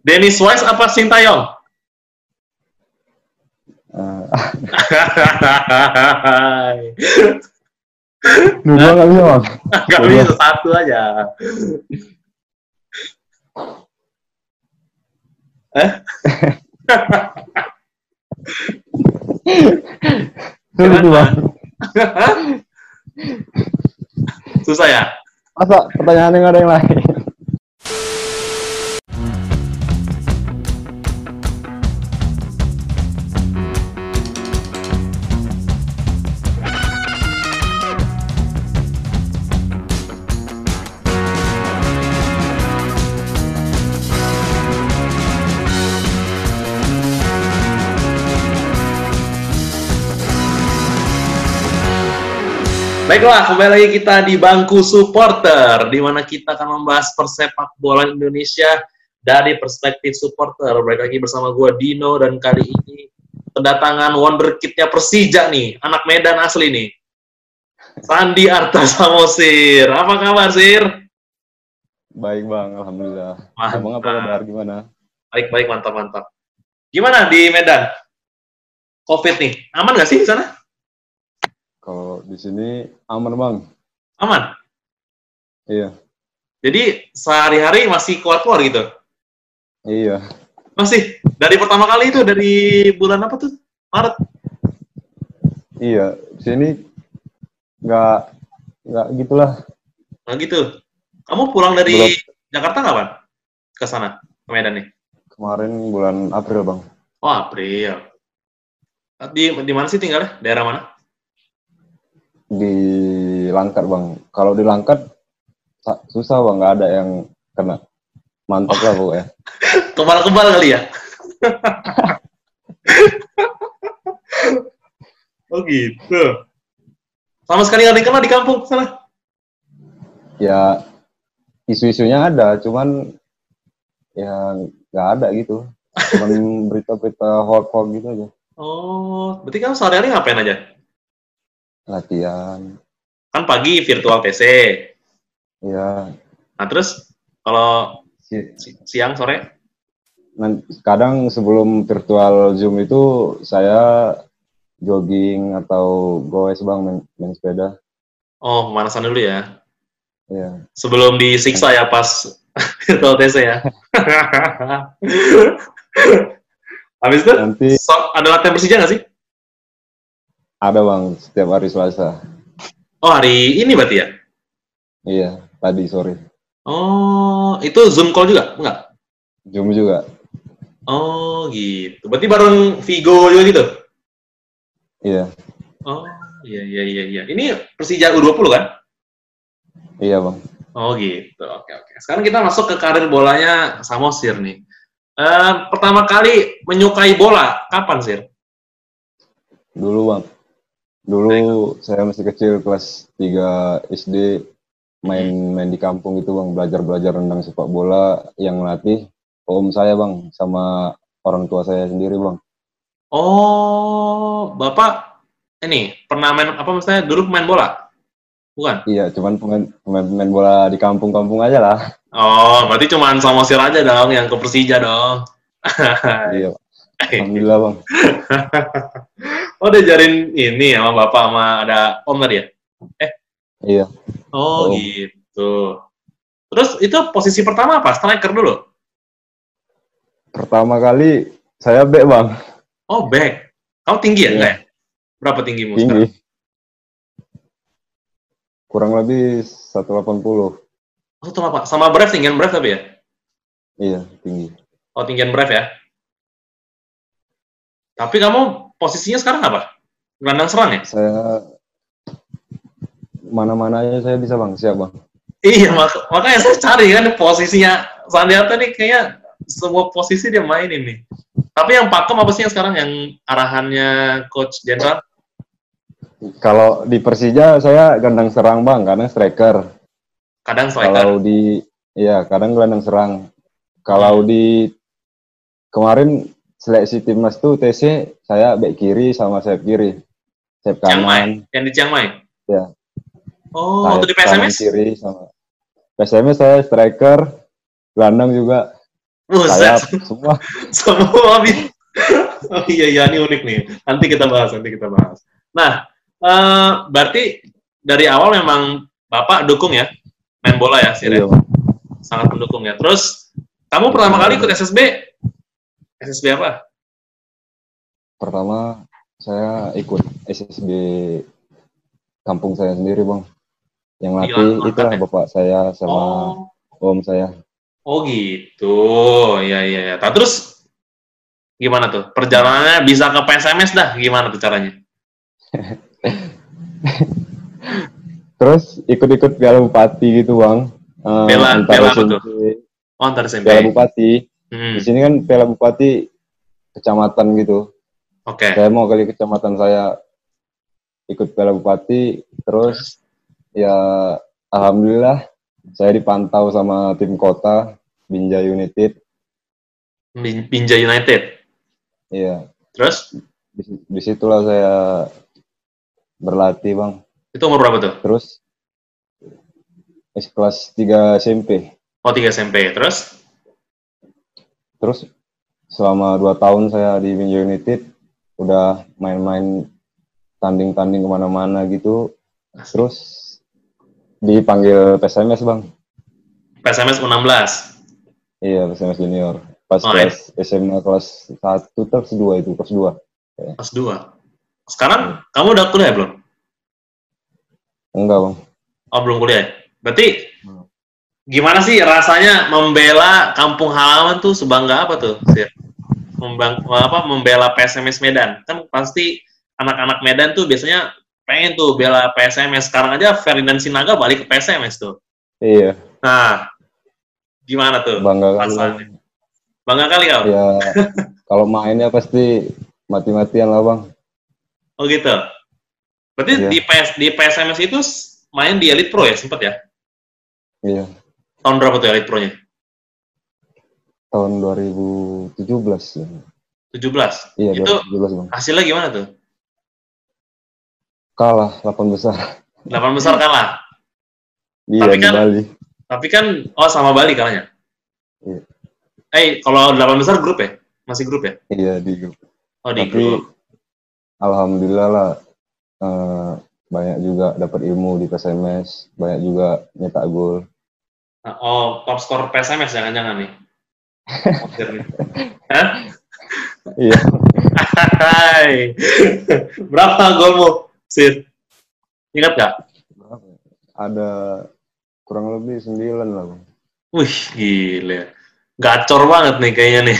Dennis Wise apa Sintayong? Uh, Dua nggak bisa bang. Nggak bisa satu aja. Eh? Susah ya? Masa pertanyaan yang ada yang lain? Baiklah, kembali lagi kita di bangku supporter, di mana kita akan membahas persepak bola Indonesia dari perspektif supporter. Balik lagi bersama gue Dino dan kali ini kedatangan wonderkidnya Persija nih, anak Medan asli nih. Sandi Arta Samosir. Apa kabar, Sir? Baik bang, alhamdulillah. Mantap. Abang apa kabar gimana? Baik-baik, mantap-mantap. Gimana di Medan? Covid nih, aman nggak sih di sana? Di sini aman bang. Aman. Iya, Jadi sehari-hari masih keluar-keluar gitu? iya. Masih? Dari pertama kali itu, dari bulan apa tuh? Maret? Iya, di sini nggak nggak gitulah. Nah gitu. Kamu pulang dari Belum. Jakarta kapan? Ke sana, ke Medan nih? Kemarin bulan April bang. Oh, April. Di, di mana sih tinggalnya? Daerah mana? Di Langkat bang. Kalau di Langkat sa- susah bang, nggak ada yang kena. Mantap lah pokoknya. Kebal-kebal kali ya? oh gitu. Sama sekali nggak dikenal di kampung sana? Ya isu-isunya ada, cuman ya nggak ada gitu. Cuman berita-berita hoax-hoax gitu aja. Oh, berarti kamu sehari-hari ngapain aja? Latihan. Kan pagi virtual TC. Ya, Nah terus kalau si- si- siang sore? Kadang sebelum virtual Zoom itu saya jogging atau goes bang main, main sepeda. Oh, pemanasan dulu ya. Ya, Sebelum disiksa ya pas virtual TC ya. Habis itu nanti so- ada latihan Persija nggak sih? Ada bang setiap hari Selasa. Oh hari ini berarti ya? Iya, tadi sore. Oh itu Zoom call juga? Enggak? Zoom juga. Oh gitu. Berarti bareng Vigo juga gitu? Iya, Oh iya iya iya iya. Ini Persija U20 kan? iya bang. Oh gitu. Oke oke. Sekarang kita masuk ke karir bolanya Samosir nih. Eh, pertama kali menyukai bola kapan sir? Dulu bang. Dulu saya masih kecil kelas 3 SD main-main di kampung itu bang belajar-belajar tentang sepak bola yang melatih om saya bang sama orang tua saya sendiri bang. Oh bapak ini pernah main apa maksudnya dulu pemain bola? Bukan? Iya, cuman pemain pemain, pemain bola di kampung-kampung aja lah. Oh berarti cuma Samosir aja dong yang ke Persija dong. Iya, alhamdulillah bang. oh diajarin ini sama bapak sama ada om tadi ya? Iya. Oh, Oh. gitu. Terus itu posisi pertama apa? Striker dulu? Pertama kali saya back bang, Oh, back. Kamu tinggi ya? Iya. Enggak ya? Berapa tinggimu tinggi. sekarang? Kurang lebih 180. Oh, itu apa? Sama Brave, tinggian Brave tapi ya? Iya, tinggi. Oh, tinggian Brave ya? Tapi kamu posisinya sekarang apa? Gelandang serang ya? Saya mana-mana aja saya bisa bang, siap bang. Iya, mak- makanya saya cari kan posisinya Sandiata nih kayaknya semua posisi dia mainin nih. Tapi yang pakem apa sih yang sekarang yang arahannya Coach Jenderal? Kalau di Persija saya gelandang serang bang, kadang striker. Kadang striker. Kalau di, iya kadang gelandang serang. Kalau di kemarin seleksi timnas tuh TC saya back kiri sama sayap kiri, sayap Chiang Mai. kanan. Yang di Chiang Mai? Iya. Oh, sayap waktu di kanan PSMS? kiri sama PSMS saya striker, gelandang juga. Buset. sayap, semua. Semua habis. Oh iya iya ini unik nih. Nanti kita bahas, nanti kita bahas. Nah, eh, berarti dari awal memang Bapak dukung ya main bola ya, Sir? ya? Iya. Sangat mendukung ya. Terus kamu pertama kali ikut SSB SSB apa? Pertama saya ikut SSB kampung saya sendiri, Bang. Yang latih Iya, itulah ya? bapak saya sama Oh, om saya. oh gitu. Ya ya ya. Nah, terus gimana tuh? Perjalanannya bisa ke PSMS dah. Gimana tuh caranya? Terus ikut-ikut Piala Bupati gitu, Bang. Eh, Piala- antara apa tuh? Oh, antar SMP. Piala Bupati. Hmm, Di sini kan Piala Bupati kecamatan gitu. Oke. Saya mau kali kecamatan saya ikut Piala Bupati, terus ya alhamdulillah saya dipantau sama tim kota Binjai United. Bin- Binjai United. Iya, Terus di- di situlah saya berlatih, Bang. itu umur berapa tuh? Terus es kelas 3 SMP. Oh, 3 SMP. Terus Terus selama dua tahun saya di Binjai United udah main-main tanding-tanding ke mana-mana gitu. Terus dipanggil PSMS bang. PSMS U16. Iya PSMS junior. Pas Oh, kelas SMA kelas 1 kelas 2 itu kelas 2. Kelas 2. Sekarang kamu udah kuliah belum? Enggak bang. Oh, belum kuliah. Berarti Hmm. Gimana sih rasanya membela kampung halaman tuh sebangga apa tuh, Sir? Membang, apa membela PSMS Medan. Kan pasti anak-anak Medan tuh biasanya pengen tuh bela PSMS. Sekarang aja Ferdinand Sinaga balik ke PSMS tuh. Iya Nah, gimana tuh? bangga kali. Bangga kali kau? Ya kalau mainnya pasti mati-matian lah bang. Oh gitu. Berarti Iya. di PS di PSMS itu main di Elite Pro ya sempat ya? Iya Tahun berapa tuh Elite Pro-nya? tahun 2017 ya. 17. Iya Itu 2017 bang. hasilnya gimana tuh? Kalah 8 besar. 8 besar kalah. Iya Tapi di kan- Bali. Tapi kan oh sama Bali kalahnya. Iya. Eh, kalau 8 besar grup ya? Masih grup ya? Iya di grup. Oh, di Tapi grup. alhamdulillah lah eh, banyak juga dapat ilmu di PSMS, banyak juga nyetak gol. Nah, oh, top skor PSMS jangan-jangan nih. Hah? Iya. Hai. Berapa golmu, Sir? Ingat gak? Ada kurang lebih 9 lah bang. Wih, gila. Gacor banget nih kayaknya nih.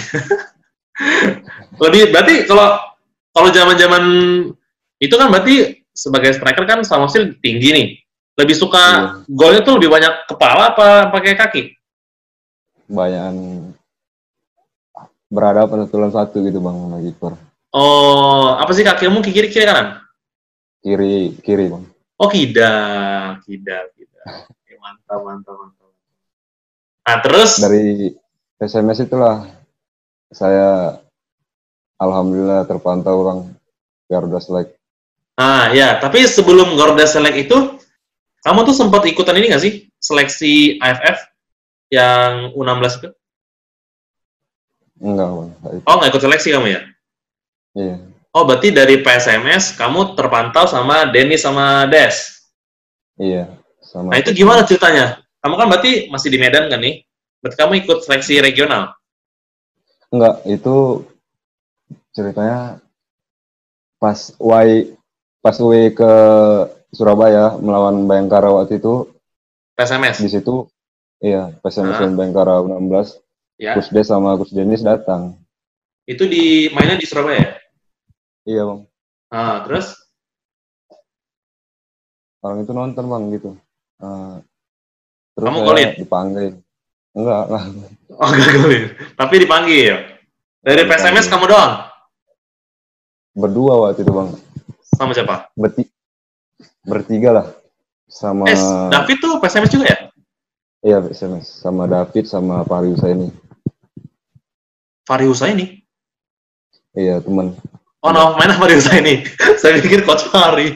Lebih, berarti kalau kalau zaman-zaman itu kan berarti sebagai striker kan Samuel tinggi nih. Lebih suka Iya. golnya tuh lebih banyak kepala apa pakai kaki? Banyakan berhadapan satu lawan satu gitu bang sama kiper. Oh, apa sih kakimu ke kiri kiri kanan? Kiri kiri bang. Oh, kidal, kidal, kidal. Oke, mantap, mantap, mantap. Nah, terus Dari PSMS itulah saya alhamdulillah terpantau bang Garuda Select. Nah, ya, tapi sebelum Garuda Select itu, kamu tuh sempat ikutan ini nggak sih? Seleksi AFF yang U16 itu? Enggak bang. nggak ikut. Oh, nggak ikut seleksi kamu ya? Iya. Oh, berarti dari PSMS, kamu terpantau sama Denny sama Des. Iya. Sama Nah, itu gimana ceritanya? Kamu kan berarti masih di Medan kan nih? Berarti kamu ikut seleksi regional? Enggak, itu ceritanya pas Y pas W ke Surabaya melawan Bayangkara waktu itu PSMS? di situ iya PSMS Ah. dan Bayangkara U16 Ya. Gus Des sama Gus Denis datang. Itu di mainnya di Surabaya? Iya bang, Ah, terus? orang itu nonton bang gitu. Eh, terus Kamu golin? dipanggil. Enggak, enggak. Oh, gak golin. Tapi dipanggil. Dari PSMS kamu doang? Berdua waktu itu bang, Sama siapa? Berti bertiga lah sama Eh, David tuh PSMS juga ya? iya PSMS sama David sama Fahri Husaini. Fahri Husaini? Iya teman. Oh, mainnya Fahri Husaini. Saya pikir Coach Fahri.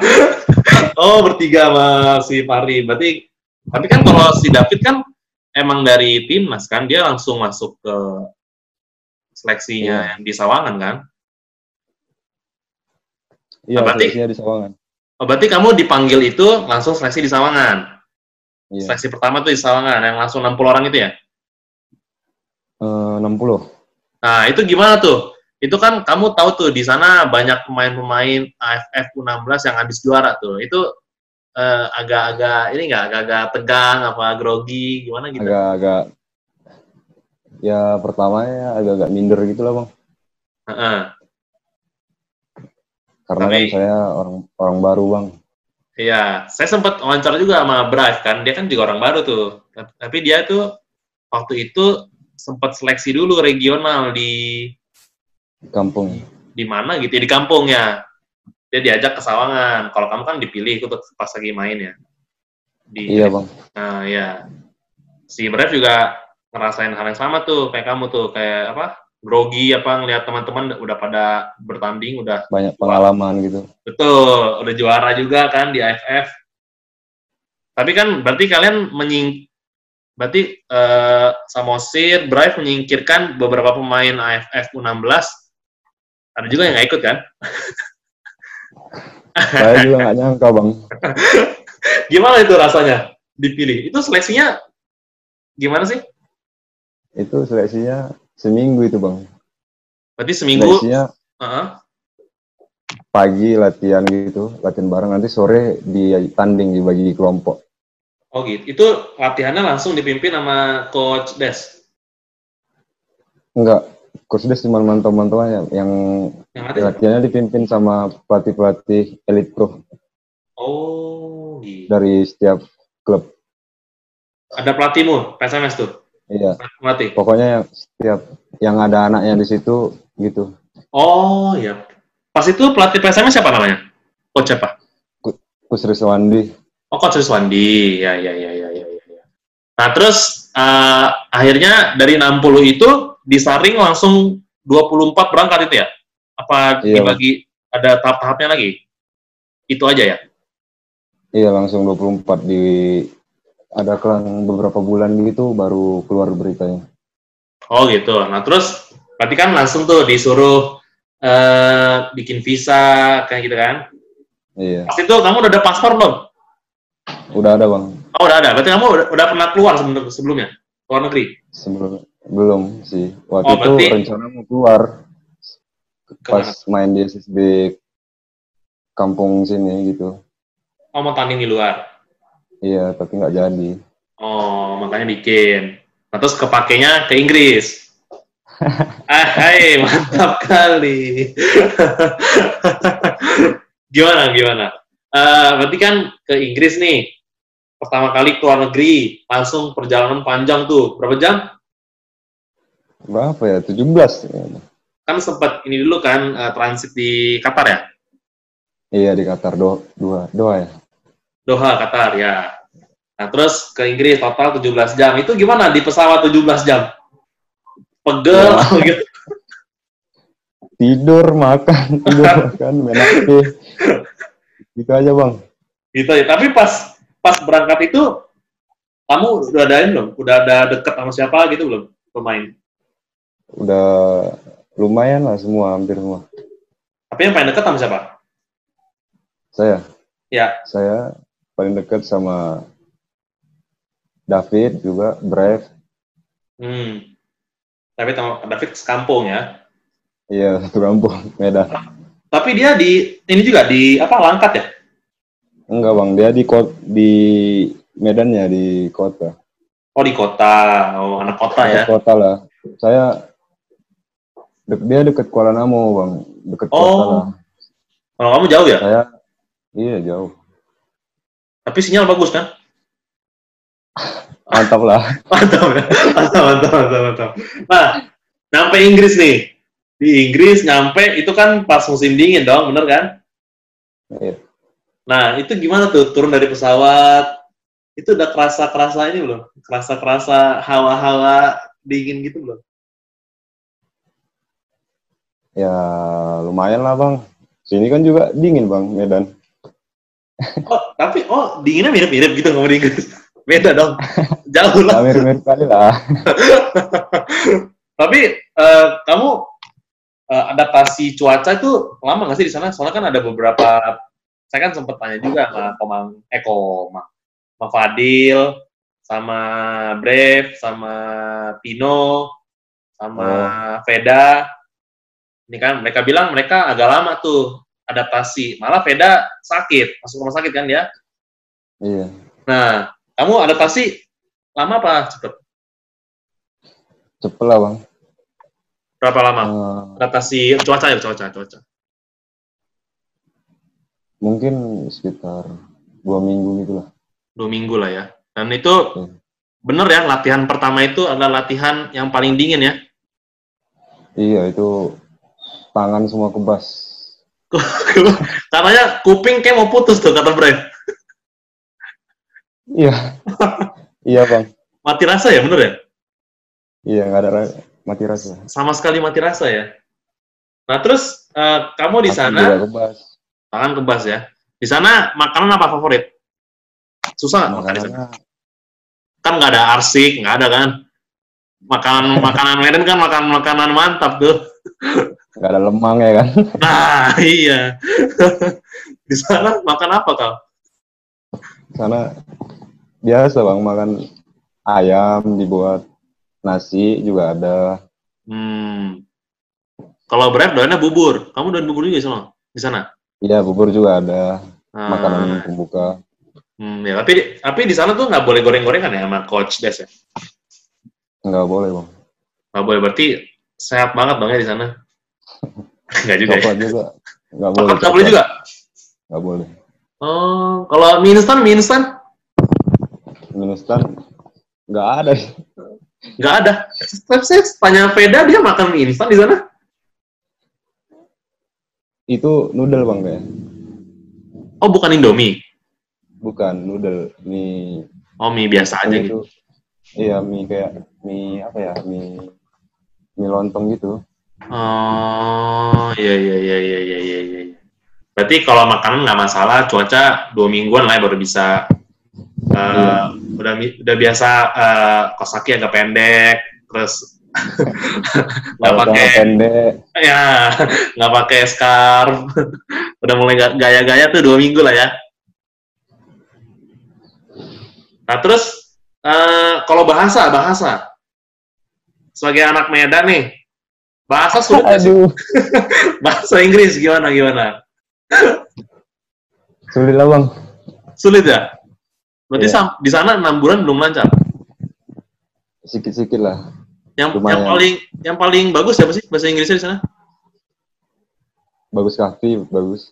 oh, bertiga sama si Fahri. Berarti, tapi kan kalau si David kan emang dari timnas kan dia langsung masuk ke seleksinya Iya. yang di Sawangan kan? Iya, berarti- seleksinya di Sawangan. Oh, berarti kamu dipanggil itu langsung seleksi di Sawangan. Iya. Seleksi pertama tuh di Sawangan yang langsung 60 orang itu ya? Eh, 60. Nah, itu gimana tuh? Itu kan kamu tahu tuh di sana banyak pemain-pemain AFF U16 yang habis juara tuh. Itu eh, agak-agak ini nggak agak-agak tegang apa grogi gimana gitu? Agak-agak ya pertamanya agak-agak minder gitu lah, Bang. Heeh. Karena Tapi- kan saya orang orang baru, Bang. Iya, saya sempat wawancara juga sama Brave kan, dia kan juga orang baru tuh. Tapi dia tuh waktu itu sempat seleksi dulu regional di Kampung. di mana gitu ya, di kampung ya. Dia diajak ke Sawangan. Kalau kamu kan dipilih ikut pas lagi main ya. Di, Iya, Bang. Nah, ya. Si Brave juga ngerasain hal yang sama tuh kayak kamu tuh kayak apa? Grogi apa ngelihat teman-teman udah pada bertanding udah Banyak pengalaman gitu. Betul, udah juara juga kan di AFF. Tapi kan berarti kalian menying berarti eh, Samosir, Brave menyingkirkan beberapa pemain AFF U16. Ada juga yang nggak ikut kan? Saya juga nggak nyangka, Bang. Gimana itu rasanya dipilih? Itu seleksinya gimana sih? Itu seleksinya seminggu itu, Bang. Berarti seminggu. Seleksinya Heeh. pagi latihan gitu, latihan bareng nanti sore ditanding dibagi kelompok. Oh gitu. Itu latihannya langsung dipimpin sama Coach Des. Enggak, Coach Des cuma mantau-mantau aja. Yang Yang ada. latihannya dipimpin sama pelatih-pelatih elite pro Oh, gitu. dari setiap klub. Ada pelatihmu, PSMS tuh. Iya, Pelatih. pokoknya yang setiap yang ada anaknya di situ gitu. Oh iya. Pas itu pelatih PSMS siapa namanya? Coach siapa? Coach Rizwandi, Oh Coach Rizwandi. Ya ya ya ya ya. ya. Nah terus eh, akhirnya dari 60 itu disaring langsung 24 berangkat itu ya? Apa Iya. dibagi ada tahap-tahapnya lagi? Itu aja ya? iya langsung 24 di ada kelang beberapa bulan gitu baru keluar beritanya. Oh gitu. Nah terus berarti kan langsung tuh disuruh eh, bikin visa kayak gitu kan? Iya, Pas itu kamu udah ada paspor belum? udah ada bang. Oh udah ada. Berarti kamu udah, udah pernah keluar sebelum- sebelumnya? Luar negeri? Sebelum belum sih. Waktu Oh, itu berarti- rencana mau keluar pas Ke mana? main di SSB kampung sini gitu. Oh mau tanding di luar? Iya, tapi nggak jadi. Oh, makanya bikin. Nah, terus kepakainya ke Inggris. ah, hai, mantap kali. gimana, gimana? Eh, berarti kan ke Inggris nih. Pertama kali keluar negeri, langsung perjalanan panjang tuh. Berapa jam? Berapa ya? 17. ya. Kan sempat ini dulu kan eh, transit di Qatar ya? Iya di Qatar do dua dua ya. Doha, Qatar ya. Nah, terus ke Inggris total 17 jam. Itu gimana di pesawat 17 jam? Pegel Ya. gitu. Tidur, makan, tidur, makan, main HP. Gitu aja bang. gitu ya. Tapi pas pas berangkat itu kamu udah ada ini belum? Udah ada deket sama siapa gitu belum pemain? Udah lumayan lah semua, hampir semua. Tapi yang paling deket sama siapa? Saya, Ya, saya paling dekat sama David juga, Brave. hmm. Tapi sama David sekampung ya. Iya, satu kampung, Medan. Tapi dia di ini juga di apa Langkat ya? Enggak bang, dia di kot di Medannya di kota. Oh di kota, oh anak kota ya. Dekat kota lah. Saya dia dekat Kuala Namo bang, dekat kota Oh. lah. Kalau kamu jauh ya? Saya iya jauh. Tapi sinyal bagus kan? Mantap lah. Mantap, ya? mantap, mantap, mantap, mantap. Nah, nyampe Inggris nih. Di Inggris nyampe itu kan pas musim dingin dong, bener kan? Iya. Nah, itu gimana tuh turun dari pesawat? Itu udah kerasa-kerasa ini belum? Kerasa-kerasa hawa-hawa dingin gitu belum? Ya lumayan lah bang. Sini kan juga dingin bang Medan. Oh, tapi oh dinginnya mirip-mirip gitu ngomong Inggris. Beda dong. Jauh lah. mirip-mirip kali lah. Tapi uh, kamu uh, adaptasi cuaca itu lama nggak sih di sana? Soalnya kan ada beberapa, saya kan sempat tanya juga sama Komang, eh Komang, sama Fadil, sama Brave, sama Pino, sama oh. Veda. Ini kan mereka bilang mereka agak lama tuh adaptasi. Malah Veda sakit, masuk rumah sakit kan ya? Iya. Nah, kamu adaptasi lama apa cepet? Cepet lah bang. Berapa lama? Uh, adaptasi cuaca ya cuaca cuaca. Mungkin sekitar dua minggu gitu lah. Dua minggu lah ya. Dan itu hmm. bener ya latihan pertama itu adalah latihan yang paling dingin ya? Iya itu tangan semua kebas. Katanya kuping kayak mau putus tuh kata Brian. Iya. iya bang. Mati rasa ya bener ya? Iya nggak ada mati rasa. Sama sekali mati rasa ya. Nah terus uh, kamu di sana kebas. tangan kebas ya. Di sana makanan apa favorit? Susah nggak makan di sana? Kan nggak ada arsik, nggak ada kan? Makanan makanan Medan kan makan makanan mantap tuh. Gak ada lemang ya kan? Nah, iya. di sana makan apa kau? Sana biasa bang makan ayam dibuat nasi juga ada. Hmm. Kalau berat doanya bubur. Kamu doain bubur juga sama di sana? Iya bubur juga ada. Ah. Makanan pembuka. Hmm, ya, tapi tapi di sana tuh nggak boleh goreng-gorengan ya sama coach Des ya? Nggak boleh bang. Nggak boleh berarti sehat banget bang ya di sana. Enggak juga. Coklat ya? juga. Enggak boleh. Enggak boleh juga? Enggak boleh. Oh, kalau mie instan, mie instan? Mie instan enggak ada. Enggak ada. Saya tanya Veda, dia makan mie instan di sana? Itu noodle bang ya. Oh, bukan Indomie? Bukan, noodle. Mie. Oh, mie biasa aja gitu. Iya, mie kayak mie apa ya? Mie mie lontong gitu. Oh, iya iya iya iya iya iya. iya. Berarti kalau makanan nggak masalah, cuaca dua mingguan lah ya baru bisa. Uh, hmm. Udah udah biasa uh, kosaki agak pendek, terus nggak pakai pendek, ya nggak pakai scarf, udah mulai gaya-gaya tuh dua minggu lah ya. Nah terus uh, kalau bahasa bahasa sebagai anak Medan nih, Bahasa sulit Aduh. Bahasa Inggris gimana gimana? Sulit lah bang. Sulit ya? Berarti yeah. di sana enam bulan belum lancar? Sikit-sikit lah. Yang yang paling yang paling bagus siapa sih bahasa Inggrisnya di sana? Bagus Kafi, bagus.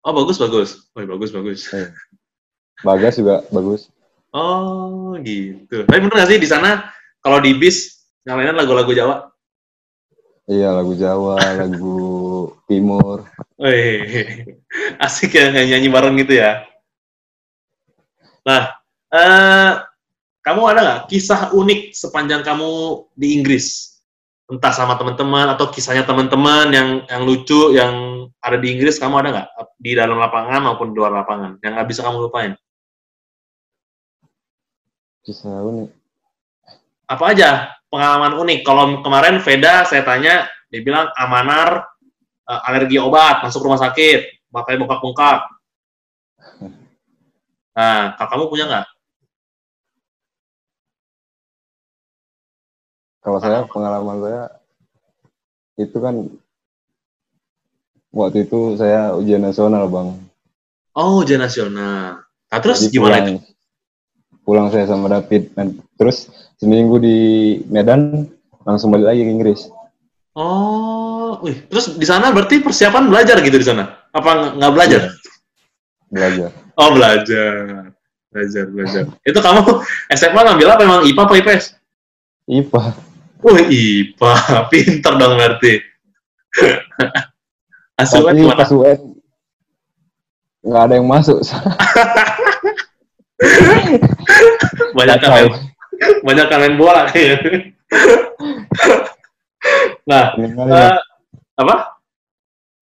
Oh bagus bagus. Oh bagus bagus. Yeah. Bagas juga bagus. Oh gitu. Tapi bener gak sih di sana kalau di bis nyalain lagu-lagu Jawa? Iya, lagu Jawa, lagu Timur. Wih, asik ya nyanyi bareng gitu ya. Nah, eh, kamu ada nggak kisah unik sepanjang kamu di Inggris? Entah sama teman-teman atau kisahnya teman-teman yang yang lucu yang ada di Inggris, kamu ada nggak di dalam lapangan maupun di luar lapangan yang nggak bisa kamu lupain? Kisah unik. Apa aja? Pengalaman unik. Kalau kemarin Veda saya tanya, dia bilang Amanar uh, alergi obat, masuk rumah sakit, makanya bengkak-bengkak. Nah, kamu punya nggak? Kalau saya pengalaman saya itu kan waktu itu saya ujian nasional bang. Oh ujian nasional. Nah, terus Jadi gimana pulang, itu? Pulang saya sama David, dan terus seminggu di Medan langsung balik lagi ke Inggris. Oh, wih. Terus di sana berarti persiapan belajar gitu di sana? Apa nggak belajar? Iya. Belajar. Oh, belajar. Belajar, belajar. Itu kamu SMA ngambil apa emang IPA apa IPS? IPA. Wih, IPA. Pinter dong berarti. Asuhan Tapi pas UN nggak ada yang masuk. Banyak kan banyak kangen bola kayaknya. nah, uh, apa?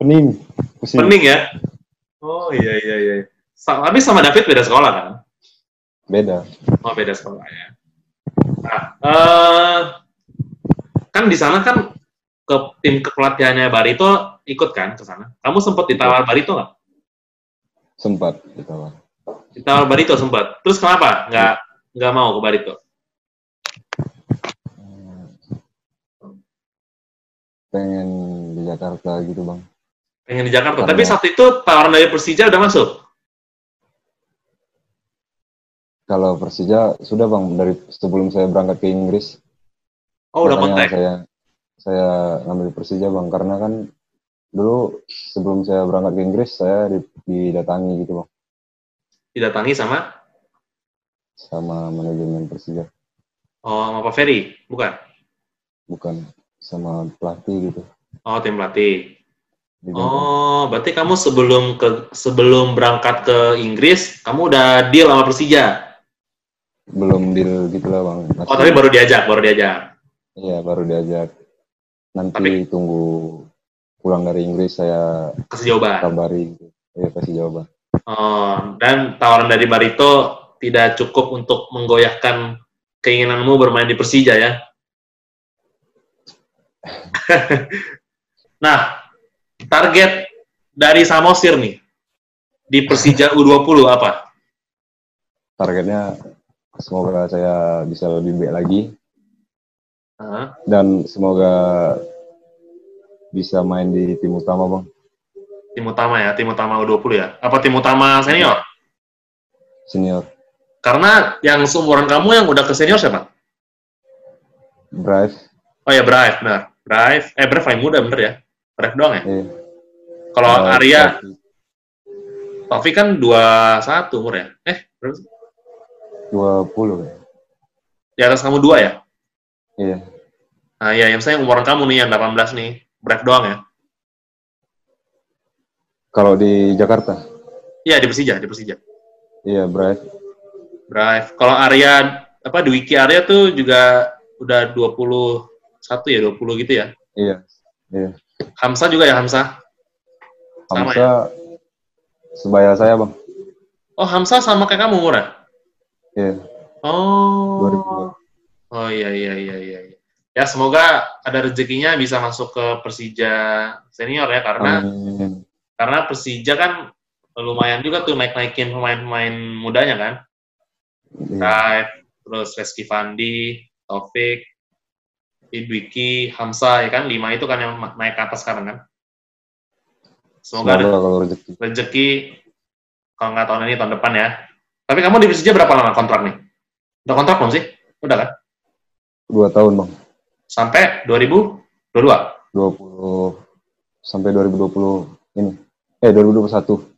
Pening. Pusing. Pening ya? Oh iya iya iya. Sa tapi sama David beda sekolah kan? Beda. Oh, beda sekolah ya. Nah, eh, kan di sana kan ke tim kepelatihannya Barito ikut kan ke sana. Kamu sempat ditawar Barito nggak? Sempat ditawar. Ditawar Barito sempat. Terus kenapa nggak nggak mau ke Barito? Pengen di Jakarta gitu bang. Pengen di Jakarta. Karena- Tapi saat itu tawaran dari Persija udah masuk. Kalau Persija sudah bang dari sebelum saya berangkat ke Inggris. Oh, udah kontak. Saya saya ngambil Persija bang karena kan dulu sebelum saya berangkat ke Inggris saya di- didatangi gitu bang Didatangi sama sama manajemen Persija oh sama Pak Ferry, bukan? bukan sama pelatih gitu. Oh, tim pelatih. Oh, berarti kamu sebelum ke sebelum berangkat ke Inggris, kamu udah deal sama Persija. belum deal gitu lah bang. Masih- Oh, tapi baru diajak, baru diajak. Iya baru diajak. Nanti Tapi- tunggu pulang dari Inggris saya Kasih jawaban. kabari. Gitu. Ya kasih jawaban. Oh, dan tawaran dari Barito tidak cukup untuk menggoyahkan keinginanmu bermain di Persija ya. nah, target dari Samosir nih di Persija U20 apa? Targetnya semoga saya bisa lebih baik lagi Hah? dan semoga bisa main di tim utama bang. tim utama ya, tim utama U20 ya. Apa tim utama senior? Senior Karena yang seumuran kamu yang udah ke senior siapa? Drive. Oh ya, Brave, benar. Brave, eh Brave paling muda bener ya? Brave doang ya? Eh, Kalau eh, Arya, Taufik, Taufik kan 21 umur ya? Eh, berapa sih? 20 ya. Di atas kamu dua ya? Iya. Nah, ya, yang saya umuran kamu nih, yang 18 nih. Brave doang ya? Kalau di Jakarta, Iya, di Persija, di Persija. iya Drive. Brave. Kalau Arya, apa, di Wiki Arya tuh juga udah 21 ya, 20 gitu ya? Iya. Iya. Hamsa juga ya, Hamsa? Sama Hamsa sebaya saya bang. Oh, Hamsa sama kayak kamu umurnya? Iya. Oh. 2002. Oh iya iya iya iya. iya. Ya semoga ada rezekinya bisa masuk ke Persija senior ya karena Amin. karena Persija kan lumayan juga tuh naik naikin pemain-pemain mudanya kan. Iya. Raif, terus Reski Fandi, Taufik, Idwiki, Hamsa ya kan lima itu kan yang naik ke atas sekarang kan. Semoga ada rezeki rezeki kalau nggak tahun ini tahun depan ya. Tapi kamu di Persija berapa lama kontrak nih? Udah kontrak belum sih? Udah kan? dua tahun bang. Sampai 2022. 20 sampai 2020 ini. Eh 2021.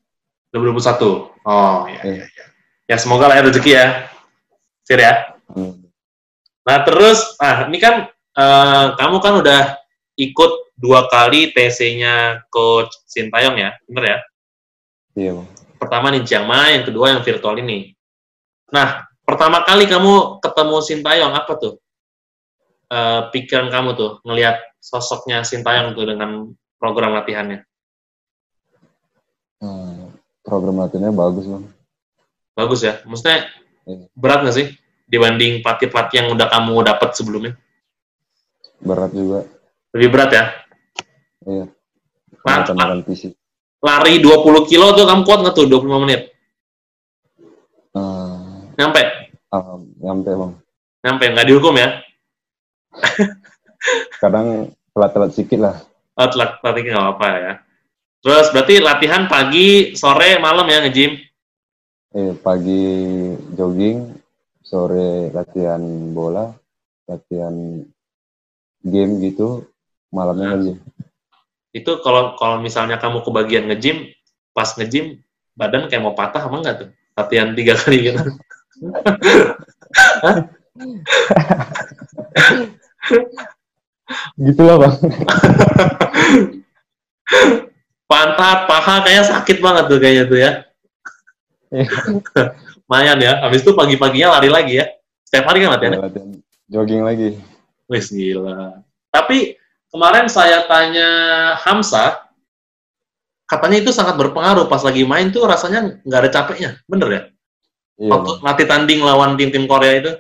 2021. Oh, iya, Iya. iya, iya. Ya, semoga lah ya rezeki ya. Sir ya. Nah, terus, ah, ini kan, eh, kamu kan udah ikut dua kali TC-nya Coach Sintayong ya, bener ya? Iya bang. Pertama Chiang Mai, yang kedua yang virtual ini. Nah, pertama kali kamu ketemu Sintayong, apa tuh? Eh, pikiran kamu tuh, ngelihat sosoknya Sintayong tuh dengan program latihannya. Hmm, program latihannya bagus bang. Bagus ya? Maksudnya, Iya. berat nggak sih? Dibanding pelatih-pelatih yang udah kamu dapat sebelumnya? Berat juga. Lebih berat ya? Iya. Makan fisik. lari 20 kilo tuh kamu kuat nggak tuh 25 menit? Ah, Nyampe? ah, nyampe bang. Nyampe, nggak dihukum ya? Kadang telat-telat sedikit lah. Oh, telat latihan nggak apa-apa ya. Terus berarti latihan pagi, sore, malam ya nge-gym? Eh, pagi jogging, sore latihan bola, latihan game gitu, malamnya Nah. lagi. Itu kalau kalau misalnya kamu kebagian nge-gym, pas nge-gym, badan kayak mau patah apa enggak tuh? Latihan tiga kali gitu. Gitulah bang. Pantat, paha kayaknya sakit banget tuh kayaknya tuh ya. Lumayan ya. Habis itu pagi-paginya lari lagi ya. Setiap hari kan latihan jogging lagi. Wis gila. Tapi kemarin saya tanya Hamsa, katanya itu sangat berpengaruh pas lagi main tuh rasanya nggak ada capeknya, bener ya? Iya, Waktu Bang. latih tanding lawan tim-tim Korea itu?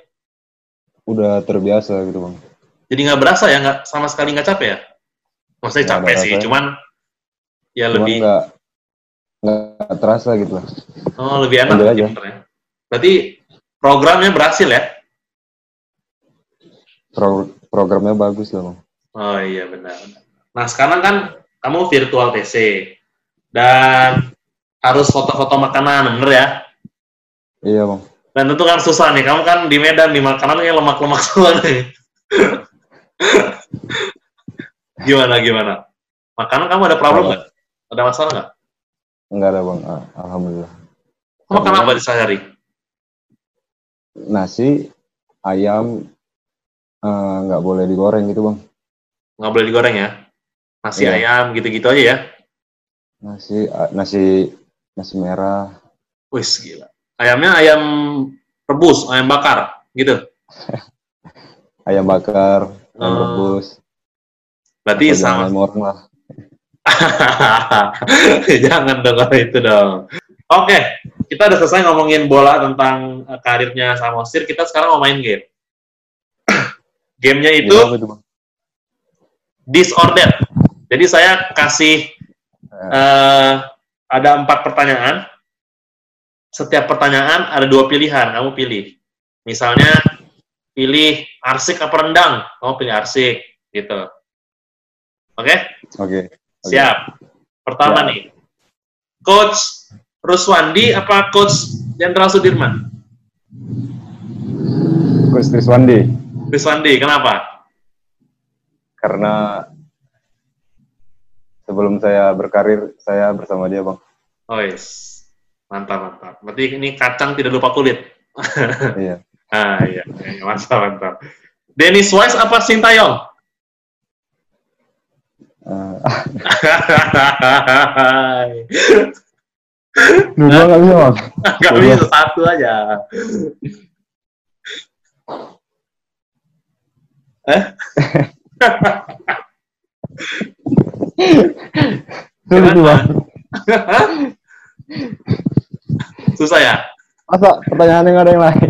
Udah terbiasa gitu, Bang. Jadi nggak berasa ya, nggak sama sekali nggak capek ya? Maksudnya Nggak capek sih, rasanya. cuman ya Cuman lebih nggak nggak terasa gitu lah. oh lebih enak aja. ya. Berarti programnya berhasil ya? Pro- programnya bagus Bang. Oh iya benar. Nah sekarang kan kamu virtual TC dan harus foto-foto makanan, bener ya? Iya, Bang. Dan tentu kan susah nih, kamu kan di Medan nih makanannya lemak-lemak semua nih. gimana gimana? Makanan kamu ada problem nggak? Ada masalah nggak? Enggak ada, Bang. Ah, Alhamdulillah. Kamu makan apa di sehari? Nasi, ayam, eh, nggak boleh digoreng gitu, Bang. Nggak boleh digoreng ya? Nasi Iya. ayam gitu-gitu aja ya? Nasi, nasi, nasi merah. Wis gila. Ayamnya ayam rebus, ayam bakar, gitu. ayam bakar, ayam Oh. rebus, Berarti atau sama. orang lah. Jangan dengar itu dong. Oke, kita udah selesai ngomongin bola tentang eh, karirnya Samosir. Kita sekarang mau main game. Gamenya itu Gimana itu, disordered. Jadi saya kasih eh, ada empat pertanyaan. Setiap pertanyaan ada dua pilihan. Kamu pilih. Misalnya pilih arsik apa rendang. Kamu pilih arsik, gitu. Oke? Oke. Oke. Siap. Pertama Siap. nih. Coach Ruswandi apa Coach Jenderal Sudirman? Coach Triswandi, Ruswandi, kenapa? karena sebelum saya berkarir, saya bersama dia, Bang. Oh yes. Mantap, mantap. Berarti ini kacang tidak lupa kulit. Iya. Ah iya, mantap, mantap. Dennis Wise apa Sintayong? Dua nggak bisa, Bang. Gak Dua. bisa satu aja. Eh? Sulit tuh, Bang. Susah ya? Masa pertanyaannya nggak ada yang lain?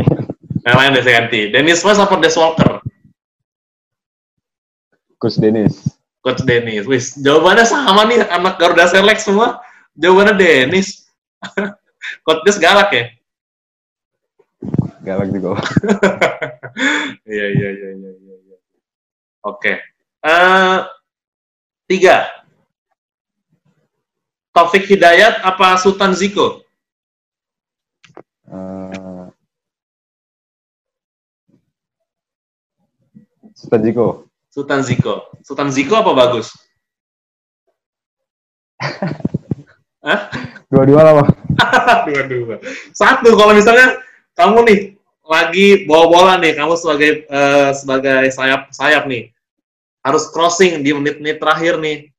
Yang lain deh saya ganti. Dennis Wise apa Des Walker? Coach Dennis. Coach Dennis. Wis, jawabannya sama nih anak Garuda Select semua. Jawabannya Dennis. Coach Des galak ya? Galak juga. Bang. Iya, iya, iya, iya, iya. iya. Oke. Eh, tiga. Taufik Hidayat apa Sultan Ziko? Eh, Sultan Jiko. Sultan Ziko. Sultan Ziko apa bagus? Dua-dua lah, Bang. Dua-dua. Satu, kalau misalnya kamu nih lagi bawa bola nih, kamu sebagai eh, sebagai sayap sayap nih, harus crossing di menit-menit terakhir nih.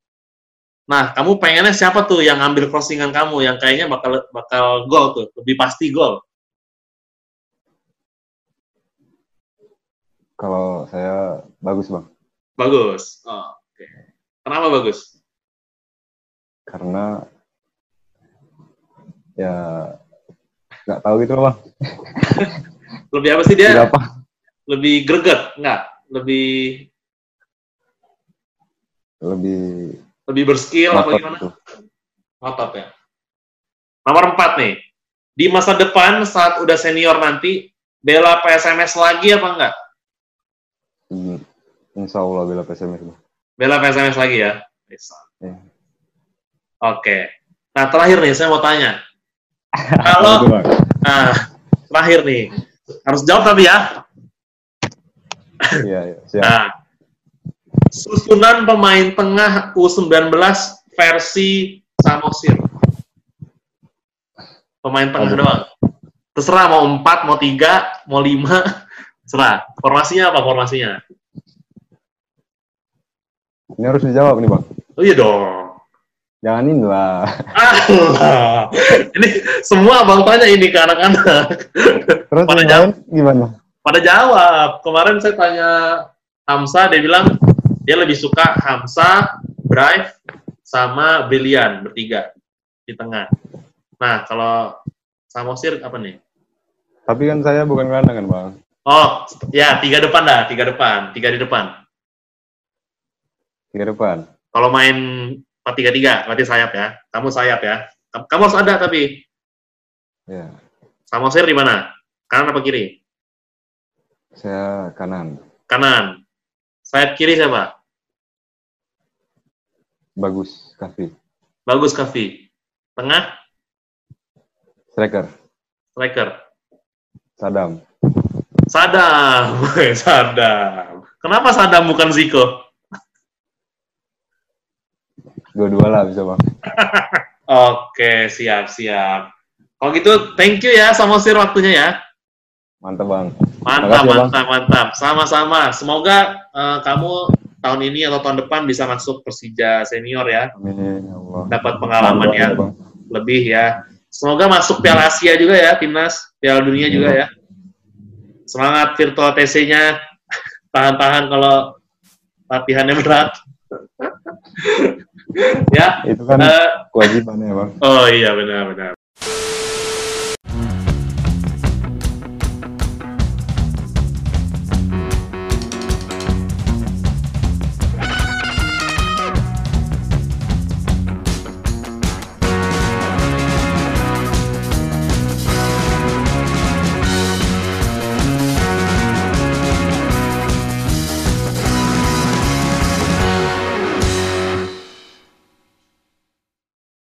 Nah, kamu pengennya siapa tuh yang ambil crossingan kamu, yang kayaknya bakal bakal gol tuh, lebih pasti gol. Kalau saya bagus, Bang. Bagus. Oh, Oke. Kenapa bagus? Karena ya nggak tahu gitu, Bang. Lebih apa sih dia? Tidak apa? Lebih greget? Enggak. Lebih Lebih lebih berskill apa gimana? gitu. Ngotot ya. Nomor empat nih. Di masa depan saat udah senior nanti, bela PSMS lagi apa enggak? Hmm, Insya Allah bela PSMS. Bela PSMS lagi ya? Bisa. Iya. Oke. Nah, terakhir nih, saya mau tanya. Kalau, nah, terakhir nih. Harus jawab tapi ya. Iya, iya. Siap. Nah, susunan pemain tengah U19 versi Samosir. Pemain tengah Aduh. doang. Terserah mau 4, mau 3, mau 5, serah. Formasinya apa formasinya? Ini harus dijawab nih, Bang. Oh iya dong. Jangan ini lah. Ah, ini semua abang tanya ini ke anak-anak. Terus Pada jawab. gimana? Pada jawab. Kemarin saya tanya Hamsa, dia bilang dia lebih suka Hamsa, Drive, sama Brilian bertiga di tengah. Nah, kalau Samosir apa nih? Tapi kan saya bukan gelandang kan, Bang. Oh, ya tiga depan dah, tiga depan, tiga di depan. Tiga depan. Kalau main 4-3-3, berarti sayap ya. Kamu sayap ya. Kamu harus ada tapi. Ya. Samosir di mana? Kanan apa kiri? Saya kanan. Kanan. Sayap kiri siapa? Bagus, Kafi. Bagus Kavi. Tengah? Striker. Striker. Sadam. Sadam. Sadam. Kenapa Sadam bukan Ziko? Dua-dua lah bisa, Bang. Oke, siap, siap. Kalau gitu, thank you ya Samosir waktunya ya. Mantap, Bang. Mantap, Makasih ya, Bang. mantap, mantap. Sama-sama. Semoga eh, kamu tahun ini atau tahun depan bisa masuk Persija senior ya. Amin, ya Allah. Dapat pengalaman Doain yang lebih ya. Semoga masuk Piala Asia juga ya, timnas. Piala Dunia juga ya. Semangat virtual TC-nya. Tahan-tahan kalau latihannya berat. ya. Itu kan eh, kewajiban ya, Bang. oh iya benar-benar.